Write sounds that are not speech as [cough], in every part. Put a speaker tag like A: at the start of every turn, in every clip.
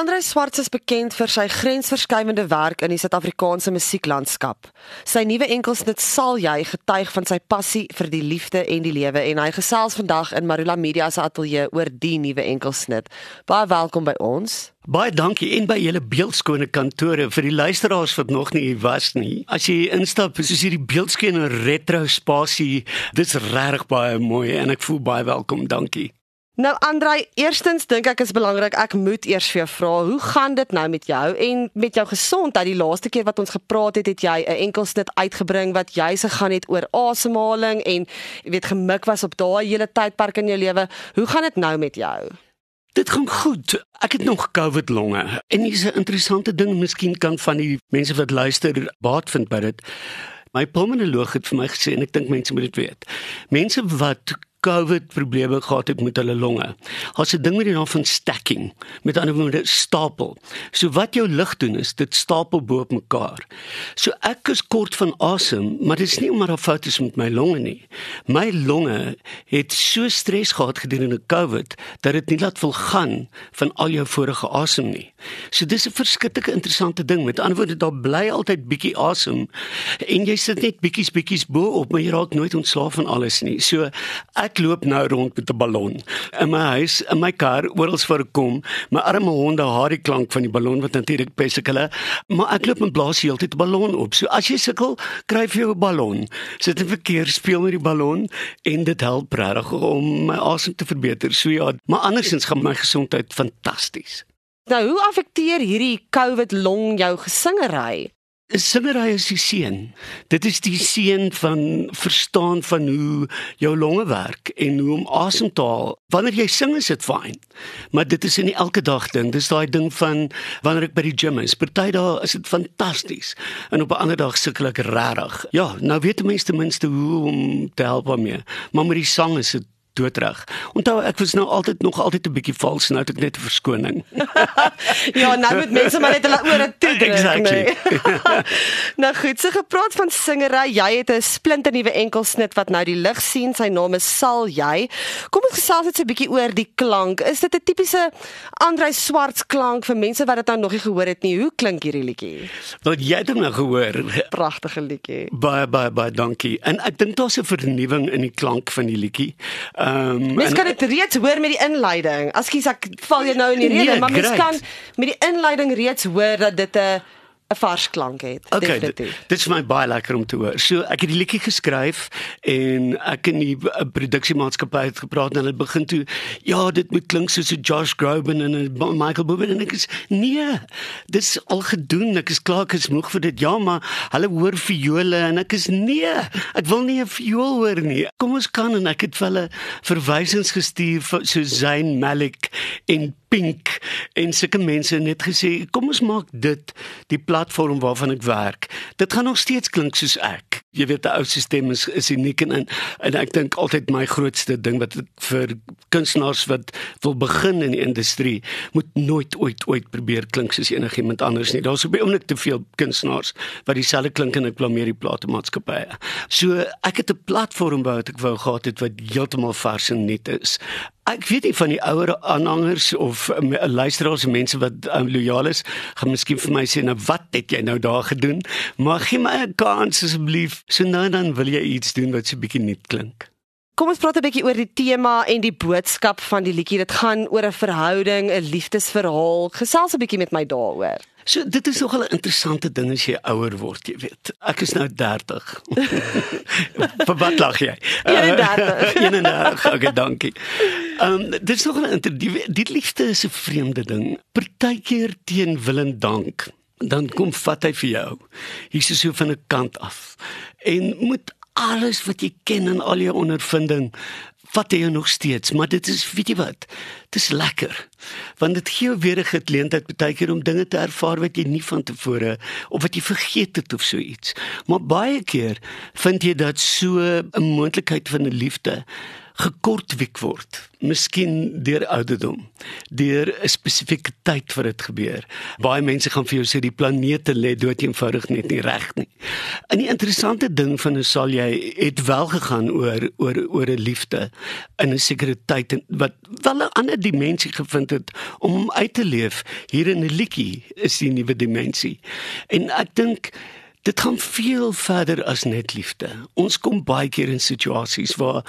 A: Andre Swart is bekend vir sy grensverskuivende werk in die Suid-Afrikaanse musieklandskap. Sy nuwe enkelsnit sal jy getuig van sy passie vir die liefde en die lewe en hy gesels vandag in Marula Media se ateljee oor die nuwe enkelsnit. Baie welkom by ons.
B: Baie dankie en by julle beeldskone kantore vir die luisteraars wat nog nie was nie. As jy instap, is hierdie beeldskone retro spasie. Dit's regtig baie mooi en ek voel baie welkom. Dankie.
A: Nou Andrei, eerstens dink ek is belangrik ek moet eers vir jou vra, hoe gaan dit nou met jou en met jou gesondheid? Die laaste keer wat ons gepraat het, het jy 'n enkelsnit uitgebring wat jy se gaan het oor asemhaling en jy weet gemik was op daai hele tydperk in jou lewe. Hoe gaan dit nou met jou?
B: Dit gaan goed. Ek het nog COVID longe. En dis 'n interessante ding, miskien kan van die mense wat luister baat vind by dit. My pulmonoloog het vir my gesê en ek dink mense moet dit weet. Mense wat COVID probleme gehad het met hulle longe. Daar's 'n ding met die naam van stacking, met ander woorde stapel. So wat jou lig doen is dit stapel bo op mekaar. So ek is kort van asem, maar dit is nie omdat daar foute is met my longe nie. My longe het so stres gehad gedurende COVID dat dit nie laat wil gaan van al jou vorige asem nie. So dis 'n verskriklike interessante ding. Met ander woorde daar bly altyd bietjie asem en jy sit net bietjies bietjies bo op, maar jy raak nooit ontslaaf van alles nie. So ek ek loop nou rond met 'n ballon in my huis, in my kar, oral waar ek kom. My arme honde haar die klank van die ballon wat natuurlik pesik hulle, maar ek loop en blaas heeltyd 'n ballon op. So as jy sukkel, kry jy 'n ballon. Sit in verkeer, speel met die ballon en dit help regtig om my asem te verbeter. So ja, maar andersins gaan my gesondheid fantasties.
A: Nou, hoe affekteer hierdie COVID long jou gesingery?
B: Singery is die seën. Dit is die seën van verstaan van hoe jou longe werk en hoe om asem te haal. Wanneer jy sing is dit fyn. Maar dit is nie elke dag ding. Dis daai ding van wanneer ek by die gym is. Party dae is dit fantasties en op 'n ander dag sukkel ek regtig. Ja, nou weet mense ten minste hoe om te help daarmee. Maar met die sang is dit doodreg. Onthou ek was nou altyd nog altyd 'n bietjie vals nou het ek net 'n verskoning. [laughs]
A: ja, nou moet mense maar net hulle ore toe druk. [laughs]
B: Exactly.
A: Nee. [laughs] nou goed, so gepraat van singery, jy het 'n splinter nuwe enkelsnit wat nou die lig sien. Sy naam is Sal jy. Kom ons gesels net so 'n bietjie oor die klank. Is dit 'n tipiese Andrei Swarts klank vir mense wat dit nou nog nie gehoor het nie? Hoe klink hierdie liedjie?
B: Wat jy het nou gehoor.
A: Pragtige liedjie.
B: Baie baie baie dankie. En ek dink daar's 'n vernuwing in die klank van die liedjie.
A: Ehm um, mens kan dit reeds hoor met die inleiding. Askies ek val jy nou in die rede, nee, maar mens kan met die inleiding reeds hoor dat dit 'n 'n vars klank het.
B: Okay, dit is my baie lekker om te hoor. So ek het die liedjie geskryf en ek in die uh, produksiemaatskappy het gepraat en hulle begin toe ja, dit moet klink soos 'n Josh Groban en 'n Michael Bublé en ek is nee, dis al gedoen. Ek is klaar, ek is moeg vir dit. Ja, maar hulle hoor viole en ek is nee, ek wil nie 'n viool hoor nie. Kom ons kan en ek het vir hulle verwysings gestuur so Zayn Malik en Pink en sulke mense net gesê kom ons maak dit die platform waarvan ek werk. Dit gaan nog steeds klink soos ek. Jy weet die ou stelsel is is uniek en en ek dink altyd my grootste ding wat vir kunstenaars wat wil begin in die industrie moet nooit ooit ooit probeer klink soos enigiemand anders nie. Daar's baie oomblik te veel kunstenaars wat dieselfde klink en ek blameer die platemaatskappye. So ek het 'n platform wou ek wou gehad het wat heeltemal vars en nuut is. Ek weet nie van die ouer aanhangers of um, luisteraars en mense wat um, lojaal is, gaan miskien vir my sê nou wat het jy nou daar gedoen? Maar gee my 'n kans asseblief. So nou dan wil jy iets doen wat so bietjie nuut klink.
A: Kom ons praat 'n bietjie oor die tema en die boodskap van die liedjie. Dit gaan oor 'n verhouding, 'n liefdesverhaal. Gesels 'n bietjie met my daaroor.
B: So dit is nogal 'n interessante ding as jy ouer word, jy weet. Ek is nou 30. [laughs] Vir wat lag jy?
A: 31.
B: Uh, 31. Okay, dankie. Ehm um, dit is nogal 'n die, die liefde is 'n vreemde ding. Partykeer teen wil en dank, dan kom vat hy vir jou. Hier's so van 'n kant af. En moet alles wat jy ken en al jou ondervinding vat jy nog steeds, maar dit is weet jy wat? Dit is lekker. Want dit gee jou weer 'n geleentheid baie keer om dinge te ervaar wat jy nie van tevore of wat jy vergeet het of so iets. Maar baie keer vind jy dat so 'n moontlikheid van 'n liefde gekortwiek word. Miskien deur ouderdom, deur 'n spesifieke tyd wat dit gebeur. Baie mense gaan vir jou sê die planete lê dood eenvoudig net nie reg nie. En die interessante ding van 'n sal jy het wel gegaan oor oor oor 'n liefde in 'n sekere tyd en wat wel 'n ander dimensie gevind het om uit te leef hier in 'n liedjie is die nuwe dimensie. En ek dink dit gaan veel verder as net liefde. Ons kom baie keer in situasies waar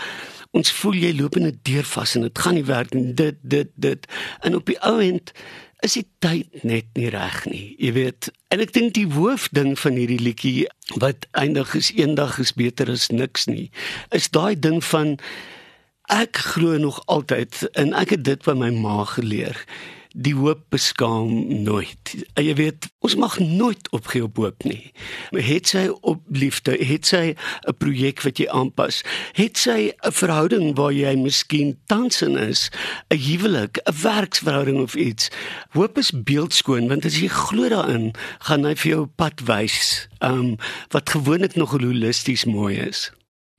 B: ons voel jy loop in 'n deur vas en dit gaan nie werk nie. Dit dit dit en op die ou end is die tyd net nie reg nie. Jy weet, en ek dink die hoofding van hierdie liedjie wat eindig is eendag is beter as niks nie, is daai ding van ek glo nog altyd en ek het dit by my ma geleer die hoop beskaam nooit. Jy weet, ons mag nooit opgee op hoop nie. Het sy op liefde, het sy 'n projek wat jy aanpas, het sy 'n verhouding waar jy miskien tans in is, 'n huwelik, 'n werksverhouding of iets. Hoop is beeldskoon want as jy glo daarin, gaan hy vir jou pad wys, um wat gewoonlik nog holisties mooi is.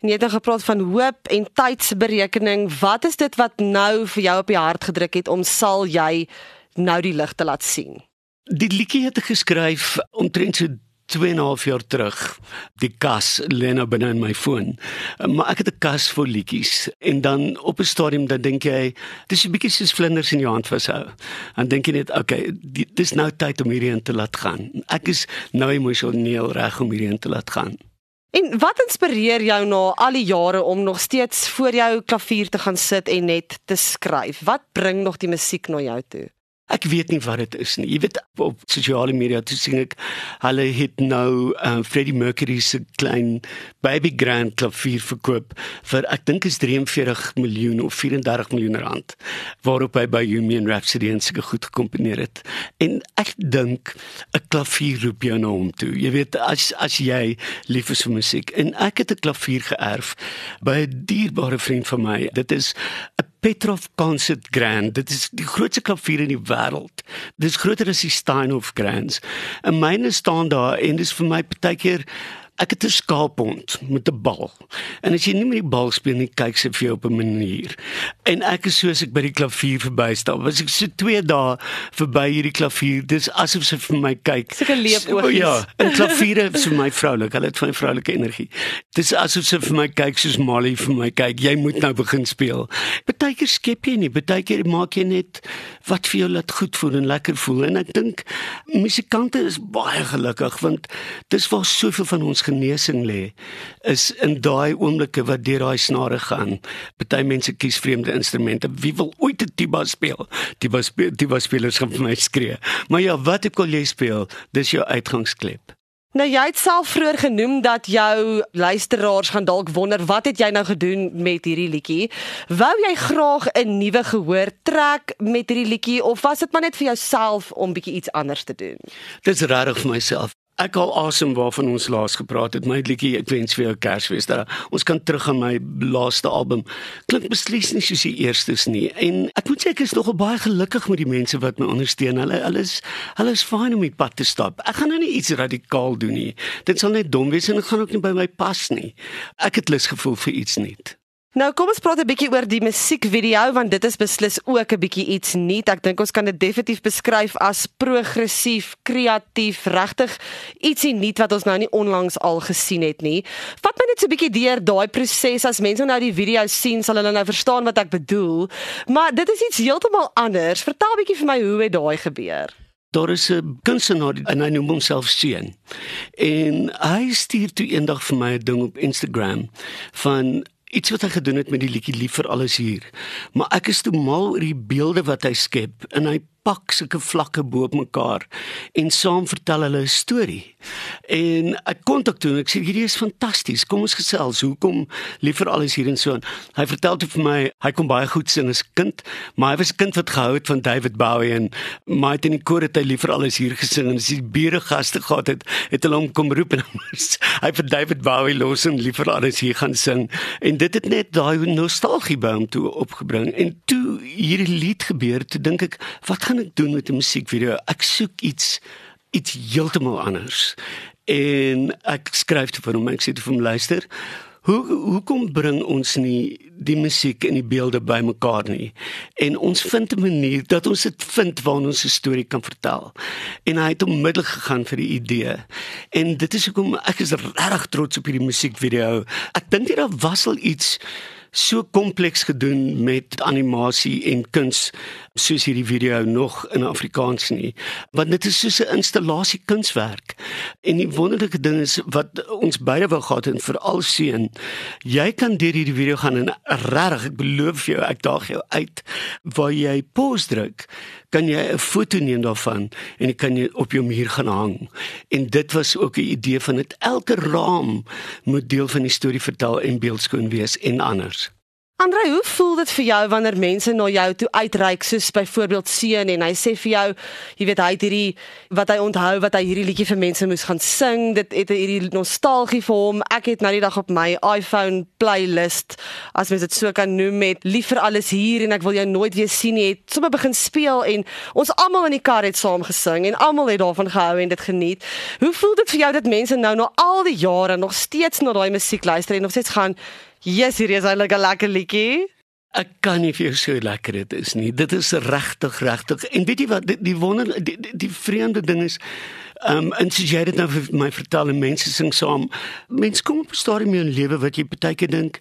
A: Jy het nou gepraat van hoop en tydsberekening. Wat is dit wat nou vir jou op die hart gedruk het om sal jy nou die lig te laat sien?
B: Die liedjie het ek geskryf omtrent so 2 en 'n half jaar terug. Die kas lê nou binne in my foon. Maar ek het 'n kas vol liedjies en dan op 'n stadium dan dink jy, dis 'n bietjie soos vlinders in jou hand vashou. Dan dink jy net, okay, dis nou tyd om hierdie in te laat gaan. Ek is nou emosioneel reg om hierdie in te laat gaan.
A: En wat inspireer jou na al die jare om nog steeds voor jou klavier te gaan sit en net te skryf? Wat bring nog die musiek na jou toe?
B: Ek weet nie wat dit is nie. Jy weet op sosiale media toe sien ek hulle het nou uh, Freddie Mercury se klein baby grand klavier verkoop vir ek dink is 43 miljoen of 34 miljoen rand waarop hy by Union Rhapsody en seker goed gekomponeer het. En ek dink 'n klavier roep jou na hom toe. Jy weet as as jy lief is vir musiek en ek het 'n klavier geërf by 'n dierbare vriend van my. Dit is 'n Petrov Concert Grand. Dit is die grootste klavier in die wêreld. Dit is groter as die Steinhof Grands. En myne staan daar en dit is vir my baie keer Ek het 'n skaaphond met 'n bal. En as jy nie met die bal speel nie, kyk sy vir jou op 'n manier. En ek is soos ek by die klavier verbystap. Was ek so 2 dae verby hierdie klavier, dis asof sy vir my kyk.
A: Sulke leepoogies.
B: Ja, en klaviere is vir my vroulik. Hulle het van vroulike energie. Dis asof sy vir my kyk soos Molly vir my kyk. Jy moet nou begin speel. Partykeer skep jy nie, partykeer maak jy net wat vir jou laat goed voel en lekker voel. En ek dink musikante is baie gelukkig want dis waar soveel van ons genesing lê is in daai oomblikke wat deur daai snare gaan. Party mense kies vreemde instrumente. Wie wil ooit 'n tuba speel? Tuba speel, tuba spelers gaan vir my skree. Maar ja, wat ek al jy speel, dis jou uitgangsklep.
A: Nou jy het self vroeër genoem dat jou luisteraars gaan dalk wonder wat het jy nou gedoen met hierdie liedjie? Wou jy graag 'n nuwe gehoor trek met hierdie liedjie of was dit maar net vir jouself om bietjie iets anders te doen?
B: Dis regtig vir myself. Ek al asem waarvan ons laas gepraat het. My liedjie ek wens vir jou Kersfees dat ons kan terug aan my laaste album. Klink beslis nie soos die eerstes nie. En ek moet sê ek is nogal baie gelukkig met die mense wat my ondersteun. Hulle hulle is hulle is fyn om die pad te stap. Ek gaan nou nie iets radikaal doen nie. Dit sal net dom wees en dit gaan ook nie by my pas nie. Ek het lus gevoel vir iets nuuts.
A: Nou kom ons praat 'n bietjie oor die musiekvideo want dit is beslis ook 'n bietjie iets nuut. Ek dink ons kan dit definitief beskryf as progressief, kreatief, regtig ietsie nuut wat ons nou nie onlangs al gesien het nie. Vat my net so 'n bietjie deur daai proses as mense nou die video sien, sal hulle nou verstaan wat ek bedoel. Maar dit is iets heeltemal anders. Vertel 'n bietjie vir my hoe het daai gebeur?
B: Daar is 'n kunstenaar en hy noem homself Sean. En hy stuur toe eendag vir my 'n ding op Instagram van iets wat hy gedoen het met die liedjie lief vir alles hier. Maar ek is toe mal oor die beelde wat hy skep en hy pak sulke vlakke bo mekaar en saam vertel hulle 'n storie. En ek kontak toe en ek sê hierdie is fantasties. Kom ons gesels. Hoekom liever alles hier en so. Hy vertel toe vir my hy kon baie goed sing as kind, maar hy was 'n kind wat gehou het van David Bowie en maar het in die koor het hy liever alles hier gesing en as die bure gaste gehad het, het hulle hom kom roep en [laughs] hy vir David Bowie los en liever alles hier gaan sing. En dit het net daai nostalgie by hom toe opgebring. En toe hierdie lied gebeur, toe dink ek, wat gaan ek doen met 'n musiekvideo? Ek soek iets iets heeltemal anders. En ek skryf te vir hom, ek sê te vir hom luister, Hoe hoekom bring ons nie die musiek en die beelde bymekaar nie? En ons vind 'n manier dat ons dit vind waar ons 'n storie kan vertel. En hy het onmiddellik gegaan vir die idee. En dit is hoekom ek is regtig trots op hierdie musiekvideo. Ek dink dit was al iets so kompleks gedoen met animasie en kuns soos hierdie video nog in Afrikaans nie. Want dit is soos 'n installasie kunswerk en die wonderlike ding is wat ons beide wou gehad en veral seën jy kan deur hierdie video gaan en regtig ek beloof jou ek daag jou uit. Waar jy pause druk kan jy 'n foto neem daarvan en jy kan jy op jou muur gaan hang. En dit was ook 'n idee van dit elke raam moet deel van die storie vertel en beeldskoon wees en anders
A: Andre, hoe voel dit vir jou wanneer mense na jou toe uitreik soos byvoorbeeld seun en hy sê vir jou, jy weet hy het hierdie wat hy onthou wat hy hierdie liedjie vir mense moes gaan sing, dit het hierdie nostalgie vir hom. Ek het nou die dag op my iPhone playlist, as mens dit so kan noem, met lief vir alles hier en ek wil jou nooit weer sien nie, het sommer begin speel en ons almal in die kar het saam gesing en almal het daarvan gehou en dit geniet. Hoe voel dit vir jou dat mense nou na al die jare nog steeds na daai musiek luister en nog steeds gaan Yes, hier is 'n lekker liedjie.
B: Ek kan nie vir jou so lekker dit is nie. Dit is regtig regtig. En weet jy wat die, die wonder die, die, die vreemde ding is ehm um, en sies jy dit nou vir my vertel en mense sing saam. Mense kom op 'n stadium in jou lewe wat jy baie keer dink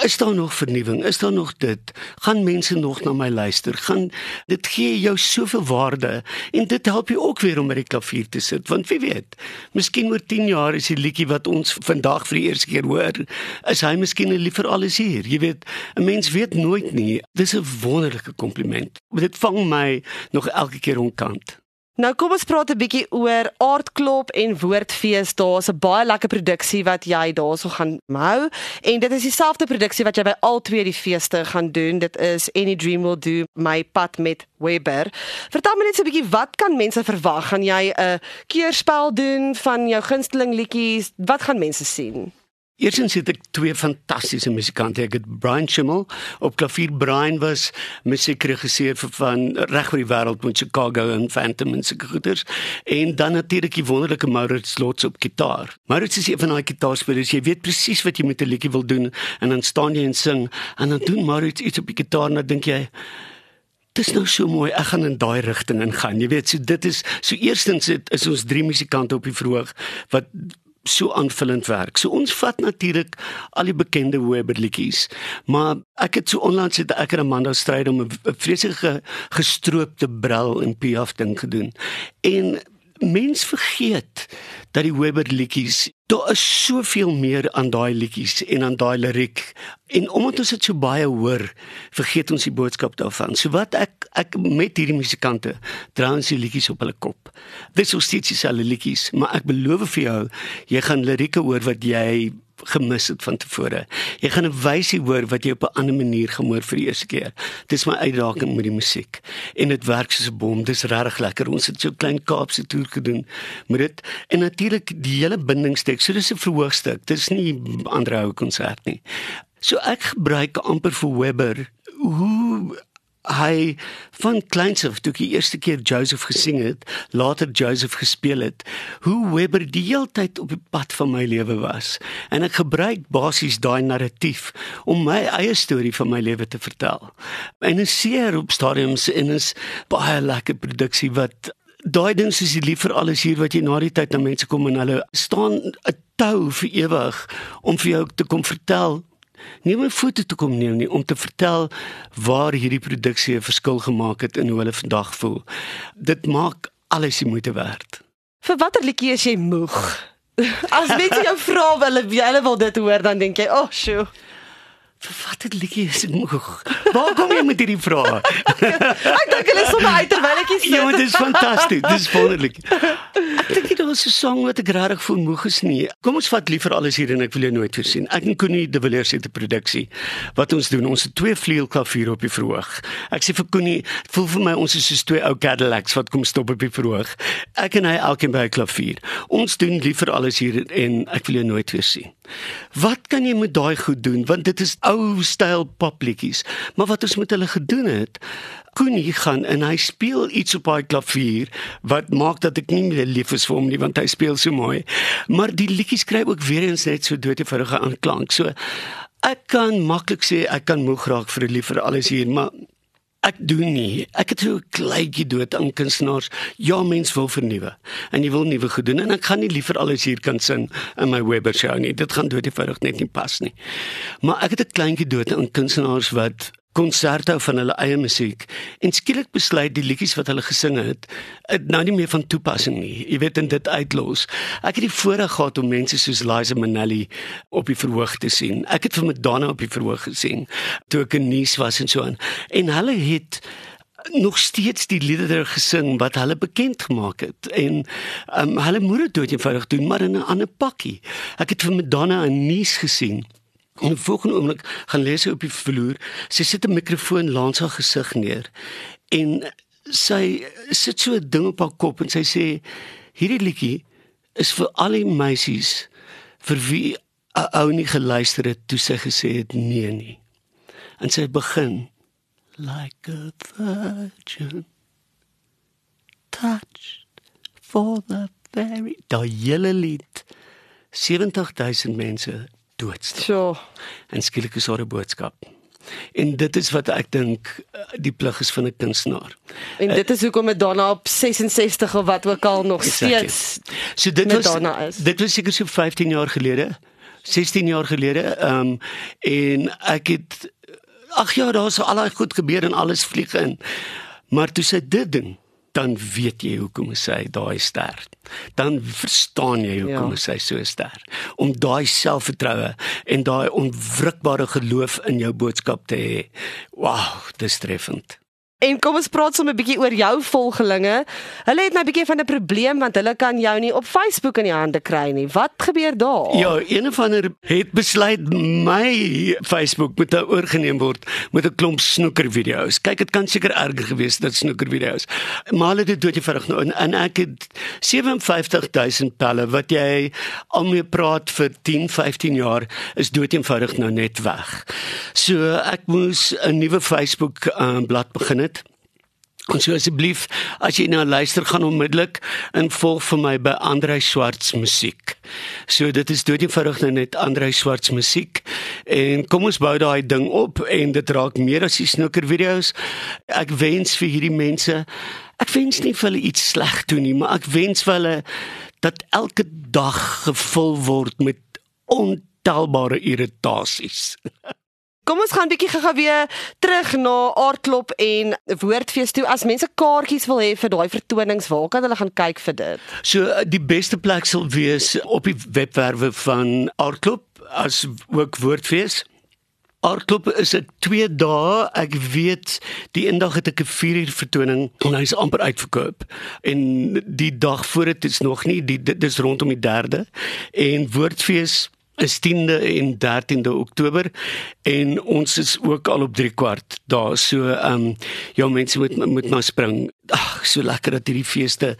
B: Is daar nog vernuwing? Is daar nog dit? Gaan mense nog na my luister? Gaan dit gee jou soveel waarde en dit help jou ook weer om by die klavier te sit want wie weet, miskien oor 10 jaar is die liedjie wat ons vandag vir die eerste keer hoor, is hy miskien liever alles hier. Jy weet, 'n mens weet nooit nie. Dis 'n wonderlike kompliment. Dit vang my nog elke keer onkant.
A: Nou kom ons praat 'n bietjie oor Aardklop en Woordfees. Daar's 'n baie lekker produksie wat jy daarso gaan hou en dit is dieselfde produksie wat jy by al twee die feeste gaan doen. Dit is Any Dream Will Do, My Pad met Weber. Vertel my net so 'n bietjie wat kan mense verwag? Gaan jy 'n keerspel doen van jou gunsteling liedjies? Wat gaan mense sien?
B: Eerstens het ek twee fantastiese musikante. Ek het Brian Schimmel op klavier. Brian was musiekregisseur van reg oor die wêreld met Chicago en Phantom en sulke goeters. En dan natuurlik die wonderlike Maurits Lots op gitaar. Maurits is een van daai gitaarspelers. Jy weet presies wat jy met 'n liedjie wil doen en dan staan jy en sing en dan doen Maurits iets op die gitaar en dan dink jy Dit is nou so mooi. Ek gaan in daai rigting ingaan. Jy weet, so dit is so eerstens het, is ons drie musikante op die verhoog wat so aanvullend werk. So ons vat natuurlik al die bekende Weber liedjies, maar ek het so onlangs het ek en Amanda stryd om 'n vreeslike gestroopte bril in Piaf ding gedoen. En mens vergeet dat die Weber liedjies daar is soveel meer aan daai liedjies en aan daai liriek. En omdat ons dit so baie hoor vergeet ons die boodskap daarvan. So wat ek ek met hierdie musikante dra ons die liedjies op hulle kop. Dis so steeds dieselfde liedjies maar ek beloof vir jou jy gaan lirieke hoor wat jy gemis het van tevore. Jy gaan 'n wysie hoor wat jy op 'n ander manier gehoor vir die eerste keer. Dis my uitdaging met die musiek. En dit werk soos 'n bom. Dis regtig lekker. Ons het so klein Kaapse toer gedoen met dit. En natuurlik die hele bindingstek. So dis 'n verhoogstuk. Dis nie 'n ander ou konsert nie. So ek gebruik amper vir Webber hy van kleins af toe die eerste keer Joseph gesing het, later Joseph gespeel het, hoe Weber die hele tyd op die pad van my lewe was. En ek gebruik basies daai narratief om my eie storie van my lewe te vertel. En 'n seer op stadiums en is baie lekker produksie wat daai ding soos die lief vir alles hier wat jy na die tyd na mense kom en hulle staan 'n tou vir ewig om vir jou te kom vertel nie 'n foto te kom neem nie om te vertel waar hierdie produksie 'n verskil gemaak het in hoe hulle vandag voel. Dit maak alles die moeite werd.
A: Vir watter liedjie is jy moeg? As mense jou vra wil hulle wil dit hoor dan dink jy, "Ag, oh, sjoe."
B: Wat het liedjie is moeg. Waar kom jy met hierdie vrae? [laughs]
A: ek dink hulle is sommer uit terwyl ek hier [laughs] sit.
B: Ja, dit is fantasties. Dit is wonderlik. Ek dink dit is 'n sang wat ek regtig voel moeg is nie. Kom ons vat liever alles hier en ek wil jou nooit weer sien. Ek en Koenie de Villiers het 'n produksie wat ons doen. Ons het twee vleuelklavier op die verhoog. Ek sê vir Koenie, voel vir my ons is soos twee ou Cadillacs wat kom stop op die verhoog. Ek en hy elkeen by 'n klavier. Ons doen liever alles hier en ek wil jou nooit weer sien. Wat kan jy met daai goed doen? Want dit is ou styl popliedjies. Maar wat ons met hulle gedoen het, Koenie gaan en hy speel iets op daai klavier wat maak dat ek nie meer lief is vir hom nie want hy speel so mooi. Maar die liedjies kry ook weer eens net so doodevoudige aanklank. So ek kan maklik sê ek kan moeg raak vir 'n lief vir alles hier, maar Ek doen nie. Ek het so 'n kleintjie dood aan kunstenaars. Ja, mens wil vernuwe en jy wil nuwe goed doen en ek gaan nie liever alles hier kan sing in my Weber show nie. Dit gaan doodgewoonig net nie pas nie. Maar ek het 'n kleintjie dood aan kunstenaars wat konserte van hulle eie musiek en skielik besluit die liedjies wat hulle gesing het het nou nie meer van toepassing nie. Jy weet en dit uitlos. Ek het die voorreg gehad om mense soos Liza Minnelli op die verhoog te sien. Ek het vir Madonna op die verhoog gesien toe ek in Nice was en so aan. En hulle het nog steeds die liedere gesing wat hulle bekend gemaak het en um, hulle moeder dood eenvoudig doen maar in 'n ander pakkie. Ek het vir Madonna in Nice gesien En die volgende oomblik gaan lê sy op die vloer. Sy sit 'n mikrofoon langs haar gesig neer en sy sit so 'n ding op haar kop en sy sê hierdie liedjie is vir al die meisies vir wie 'n ou nie geluister het toe sy gesê het nee nie. En sy begin like a virgin touched for the very daai hele lied 70000 mense doodstil.
A: So.
B: En skielik is daar 'n boodskap. En dit is wat ek dink eh, die plig is van 'n kunstenaar.
A: En dit is hoekom dit daarna op 66 of wat ook al nog steeds.
B: So dit was is. dit was seker so 15 jaar gelede. 16 jaar gelede. Ehm um, en ek het ag ja, daar's al daai goed gebeur en alles vlieg in. Maar toe sy dit doen, dan weet jy hoekom sy daai ster. Dan verstaan jy hoekom ja. sy so ster. Om daai selfvertroue en daai onwrikbare geloof in jou boodskap te hê. Wow, dis treffend.
A: En kom ons praat sommer 'n bietjie oor jou volgelinge. Hulle het nou 'n bietjie van 'n probleem want hulle kan jou nie op Facebook in die hande kry nie. Wat gebeur daar?
B: Ja, een van hulle het besluit my Facebook moet nou oorgeneem word met 'n klomp snoekervideo's. Kyk, dit kan seker erger gewees het dat snoekervideo's. Maar hulle het dit doodgeverg nou en, en ek het 57000 pelle wat jy al mee praat vir 10, 15 jaar is doodeenvoudig nou net weg. So ek moes 'n nuwe Facebook um, blad begin het. En so asseblief, as jy nou luister, gaan onmiddellik en volg vir my by Andrei Swarts musiek. So dit is doodgevoudig nou net Andrei Swarts musiek en kom ons bou daai ding op en dit raak meer as die snoeker video's. Ek wens vir hierdie mense, ek wens nie vir hulle iets sleg toe nie, maar ek wens vir hulle dat elke dag gevul word met ontelbare irritasies. [laughs]
A: Kom ons gaan bietjie gou weer terug na aardklop en woordfees toe. As mense kaartjies wil hê vir daai vertonings, waar kan hulle gaan kyk vir dit?
B: So die beste plek sal wees op die webwerwe van aardklop as ook woordfees. Aardklop is dit 2 dae. Ek weet die eendag het ek 'n 4 uur vertoning en hy's amper uitverkoop. En die dag voor dit is nog nie, die, dit is rondom die 3de en woordfees is 10de en 13de Oktober en ons is ook al op 3 kwart daar. So ehm um, ja mense moet moet maar spring. Ag, so lekker dat hierdie feeste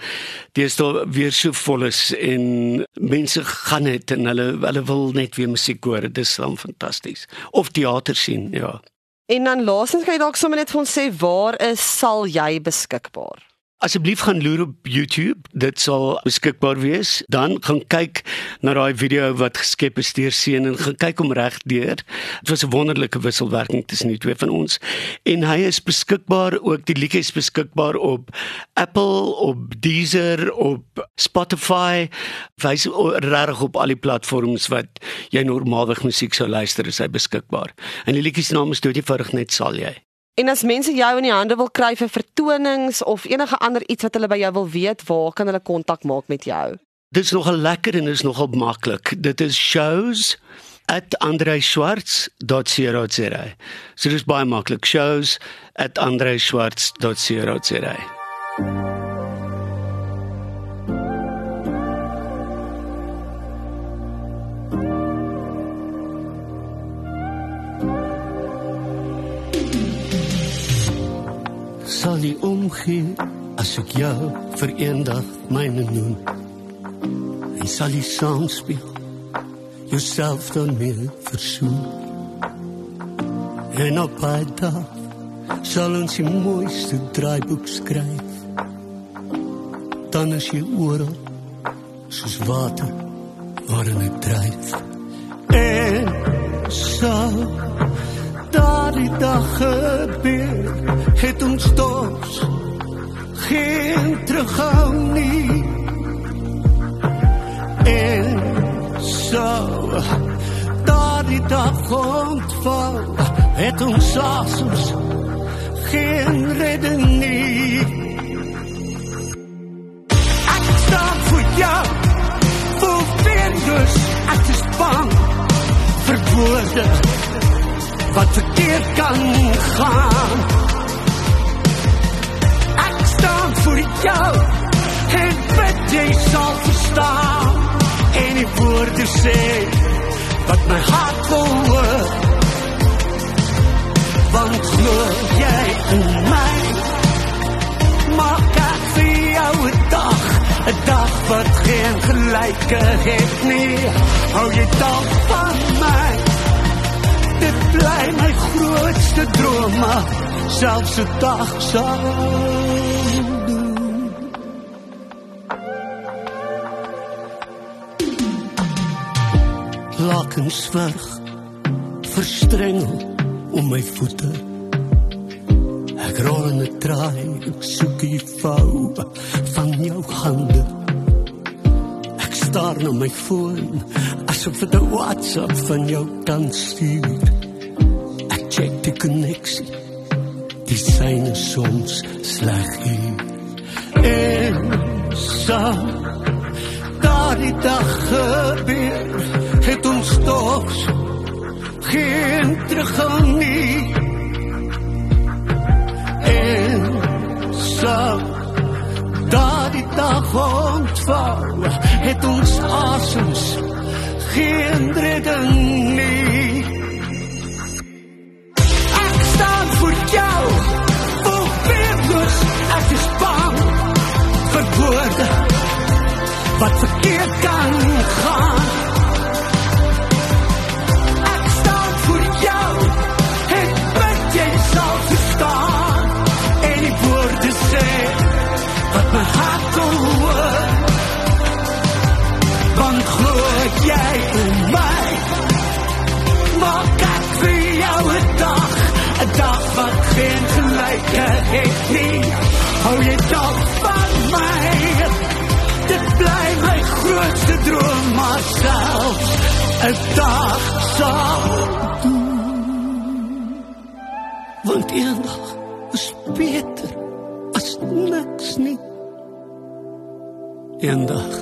B: deesdae weer so vol is en mense gaan net en hulle hulle wil net weer musiek hoor. Dit is dan fantasties. Of teater sien, ja.
A: En dan laasens kan jy dalk sommer net vir ons sê waar is sal jy beskikbaar?
B: Asseblief gaan loer op YouTube. Dit sal beskikbaar wees. Dan gaan kyk na daai video wat geskep is deur Seun en gaan kyk hom reg deur. Dit was 'n wonderlike wisselwerking tussen die twee van ons. En hy is beskikbaar ook die liedjie is beskikbaar op Apple, op Deezer, op Spotify. Wys reg op al die platforms wat jy normaalweg musiek sou luister, is hy beskikbaar. En die liedjie se naam is Doodjevoudig net sal jy.
A: En as mense jou in die hande wil kry vir vertonings of enige ander iets wat hulle by jou wil weet, waar kan hulle kontak maak met jou?
B: Dit is nogal lekker en is nogal maklik. Dit is shows@andreyswarts.co.za. So dis baie maklik. shows@andreyswarts.co.za. sal nie omgee as ek jou vir eendag myne noem. En sal jy saam speel, jouself dan meer versoen. En op daai dag sal ons die mooiste draaiboek skryf. Dan is jy oral soos water waarin ek dryf. En so daardie dag gebeur, het ons dors geen teruggang nie. En so daardie dag ontval, het ons asoms geen redding nie. Ek staan vir jou, voor virus, ek is bang vir woorde wat verkeerd kan gaan. Ek staan vir jou, en bid jy sal verstaan, en die woorde sê, wat my hart wil hoor, want glo jy in my, maak ek vir jou een dag, een dag wat geen gelijke het nie, hou jy dan van my, dit bly my grootste drome, selfs een dag sal doen. Lakens verg, verstrengel om my voete. Ek rol in 'n draai, ek soek die vou van jou hande. Staar na my foon, asof dit 'n WhatsApp van jou kan stuur. Ek check die koneksie. Die syne soms sleg hier. En so daardie dag gebeur, het ons toch geen teruggang nie. En so daardie dag ontvou, het ons asems geen redding nie. Ek staan vir jou, voor virus, ek is bang vir woorde wat verkeerd kan gaan. Ek staan vir jou, en bid jy sal verstaan, en die woorde sê, wat my hart wil een dag sal doen. Want een dag is beter as niks nie. Een dag is beter